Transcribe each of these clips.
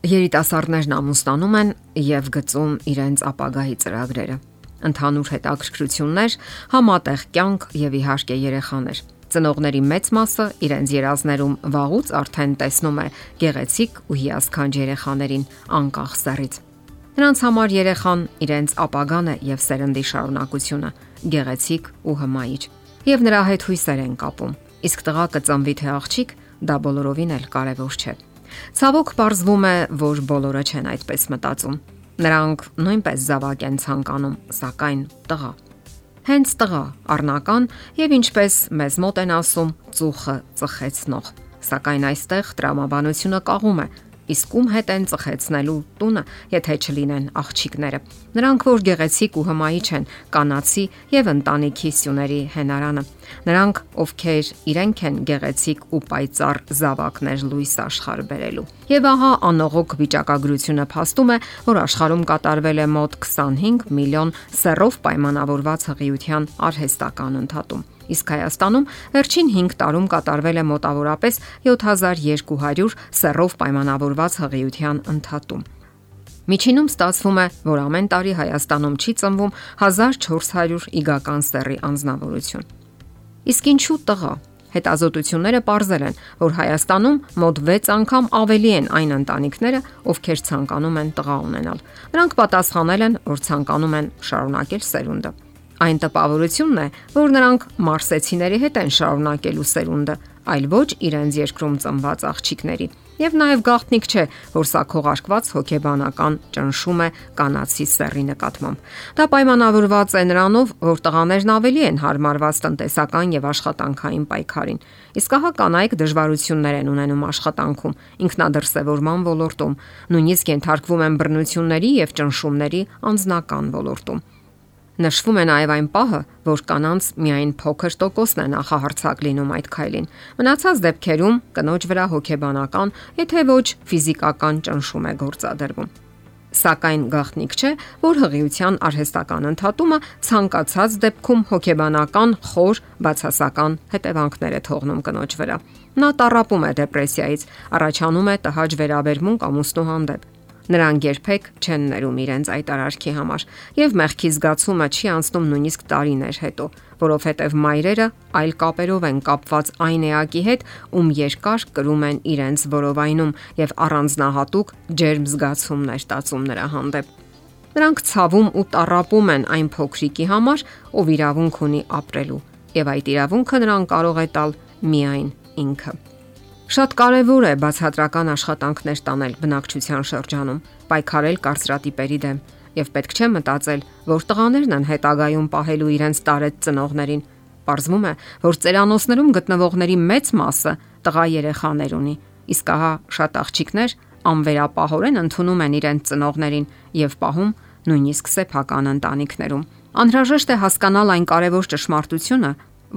Երիտասարդներն ամուսնանում են եւ գծում իրենց ապագայի ծրագրերը։ Ընդհանուր հետաքրքրություններ, համատեղ կյանք եւ իհարկե երեխաներ։ Ծնողների մեծ մասը իրենց երազներում վաղուց արդեն տեսնում է գեղեցիկ ու հիասքանչ երեխաներին անկախ սեռից։ Նրանց համար երեխան իրենց ապագան է եւ սերնդի շարունակությունը, գեղեցիկ ու հմայիչ։ Եվ նրա հետ հույսեր են կապում։ Իսկ տղա կծնվի թե աղջիկ, դա բոլորովին էլ կարևոր չէ։ Ցավոք ողրվում է, որ բոլորը չեն այդպես մտածում։ Նրանք նույնպես զավակ են ցանկանում, սակայն տղա։ Հենց տղա, առնական եւ ինչպես մեզ մոտ են ասում, ծուխը ծխեցնող։ Սակայն այստեղ տրամաբանությունը կաղում է իսկ ում հետ են ծխեցնելու տունը, եթե չլինեն աղջիկները։ Նրանք որ գեղեցիկ ու հմայիչ են, կանացի եւ ընտանիքի սյուների հենարանը։ Նրանք, ովքեր իրենք են գեղեցիկ ու պայծառ զավակներ լույս աշխարհ բերելու։ Եվ ահա անողոք վիճակագրությունը փաստում է, որ աշխարհում կատարվել է մոտ 25 միլիոն սեռով պայմանավորված հղիության արհեստական ընդհատում իսկ Հայաստանում վերջին 5 տարում կատարվել է մոտավորապես 7200 սեռով պայմանավորված հղիության ընդհատում։ Միջինում ստացվում է, որ ամեն տարի Հայաստանում չի ծնվում 1400 իգական սեռի անznավորություն։ Իսկ ինչու տղա։ Հետազոտությունները ողրզել են, որ Հայաստանում մոտ 6 անգամ ավելի են այն ընտանիքները, ովքեր ցանկանում են տղա ունենալ։ Նրանք պատասխանել են, որ ցանկանում են շարունակել սերունդը։ Այն տպավորությունն է, որ նրանք մարսեցիների հետ են շարունակելու սերունդը, այլ ոչ իրենց երկրում ծնված աղջիկների։ Եվ նաև գաղտնիք չէ, որ սա քողարկված հոգեբանական ճնշում է կանացի սեռի նկատմամբ։ Դա պայմանավորված է նրանով, որ տղաներն ավելի են հարմարված տնտեսական եւ աշխատանքային պայքարին։ Իսկ ահա կանայք դժվարություններ են ունենում աշխատանքում, ինքնադրսևորման ոլորտում, նույնիսկ ենթարկվում են բռնությունների եւ ճնշումների անձնական ոլորտում։ Նշվում է նաև այն պահը, որ կանանց միայն փոքր տոկոսն է նախահարցակ լինում այդ քայլին։ Մնացած դեպքերում կնոջ վրա հոգեբանական, եթե ոչ ֆիզիկական ճնշում է գործադրվում։ Սակայն գաղտնիք չէ, որ հղիության արհեստական ընդհատումը ցանկացած դեպքում հոգեբանական խոր բացասական հետևանքներ է թողնում կնոջ վրա։ Նա տարապում է դեպրեսիայից, առաջանում է տհաճ վերաբերմունք ամուսնու հանդեպ Նրանք երբեք չեն ներում իրենց այդ արարքի համար եւ մեղքի զգացումը չի անցնում նույնիսկ տարիներ հետո, որովհետեւ մայրերը այլ կապերով են կապված այն էակի հետ, ում երկար կրում են իրենց որովայնում եւ առանձնահատուկ ջերմ զգացումներ տածում նրա հանդեպ։ Նրանք ցավում ու տարապում են այն փոքրիկի համար, ով իրավունք ունի ապրելու, եւ այդ իրավունքը նրան կարող է տալ միայն ինքը։ Շատ կարևոր է բացատրական աշխատանքներ տանել բնակչության շրջանում, պայքարել կարծրատիպերի դեմ եւ պետք չէ մտածել, որ տղաներն են հետագայում պահելու իրենց տարեց ծնողներին։ Պարզվում է, որ ծերանոցներում գտնվողների մեծ մասը տղա երեխաներ ունի, իսկ ահա շատ աղջիկներ անվերապահորեն ընդունում են իրենց ծնողներին եւ պահում նույնիսկ սեփական ընտանիքներում։ Անհրաժեշտ է հասկանալ այն կարևոր ճշմարտությունը,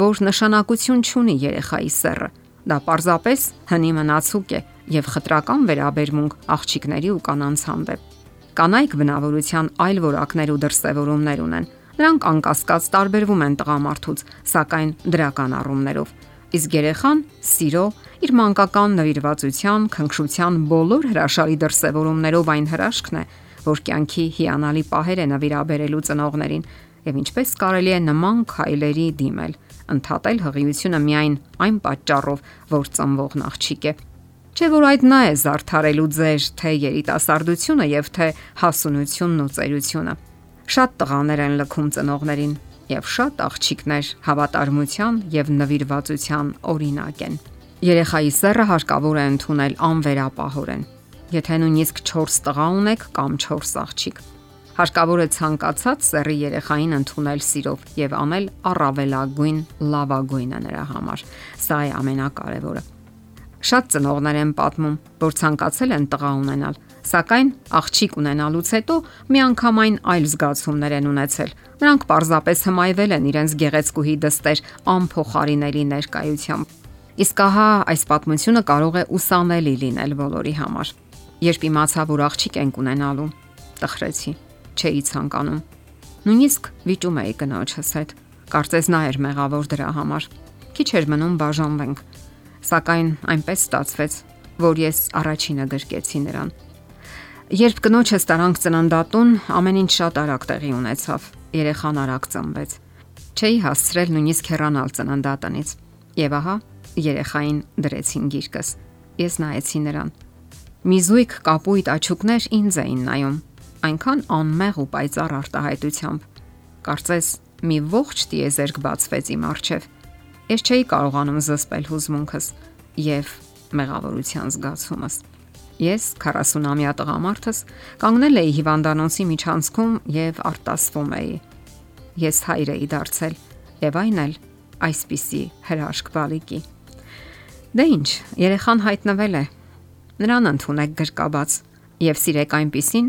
որ նշանակություն ունի երեխայի սեռը Դա պարզապես հնի մնացուկ է եւ խտրական վերաբերմունք աղջիկների ու կանանց հանդեպ։ Կանայք բնավորության այլ որակներ ու դրսևորումներ ունեն։ Նրանք անկասկած տարբերվում են տղամարդուց, սակայն դրական առումներով։ Իսկ երեխան սիրո, իր մանկական նվիրվածության, քնքշության բոլոր հրաշալի դրսևորումներով այն հրաշքն է, որ կյանքի հիանալի պահեր է նվիրաբերելու ծնողներին եւ ինչպես կարելի է նման քայլերի դիմել ընդհատել հղիությունը միայն այն պատճառով, որ ծնվողն աղջիկ է։ Չէ որ այդ նա է զարթարելու ձեր թե երիտասարդությունը եւ թե հասունությունն ու ծերությունը։ Շատ տղաներ են լքում ծնողներին եւ շատ աղջիկներ հավատարմության եւ նվիրվածության օրինակ են։ Երեխայի սեռը հարկավոր է ընդունել անվերապահորեն։ Եթե նույնիսկ 4 տղա ունեք կամ 4 աղջիկ, Հարկավոր է ցանկացած սեռի երեխային ընդունել սիրով եւ անել առավելագույն լավագույնը նրա համար։ Սա է ամենակարևորը։ Շատ ծնողներ են պատմում, որ ցանկացել են տղա ունենալ, սակայն աղջիկ ունենալուց հետո միանգամայն այլ զգացումներ են ունեցել։ Նրանք պարզապես հմայվել են իրենց գեղեցկուհի դստեր անփոխարինելի ներկայությամբ։ Իսկ ահա այս պատմությունը կարող է ուսանելի լինել բոլորի համար։ Երբ իմացա, որ աղջիկ ենք ունենալու, տխրեցի չէի ցանկանում։ Նույնիսկ վիճում էի կնոջս հետ։ Կարծես նա էր մեղավոր դրա համար։ Քիչ էր մնում բաժանվենք։ Սակայն այնպես ստացվեց, որ ես առաջինը գրկեցի նրան։ Երբ կնոջս տարանք ծննդատուն, ամեն ինչ շատ արագ տեղի ունեցավ։ Երեխան արագ ծնվեց։ Չէի հասցրել նույնիսկ հեռանալ ծննդատնից։ Եվ ահա երեխային դրեցին գիրկս։ Ես նայեցի նրան։ Մի զույգ կապույտ աչուկներ ինձ էին նայում, այնքան անմեղ ու պայծառ արտահայտությամբ։ Կարծես մի ողջ տիեզերք բացվեց իմ առջև։ Ես չէի կարողանում զսպել հուզմունքս եւ մեղավորության զգացումս։ Ես 40-ամյա տղամարդս կանգնել էի հիվանդանոցի միջանցքում եւ արտասվում էի։ Ես հայր էի դարձել եւ այն էլ այսպիսի հրաշք բալիկի։ Դե ինչ, երեխան հայտնվել է։ Նրան ընդունեք գրկաբաց եւ սիրեք այնպիսին,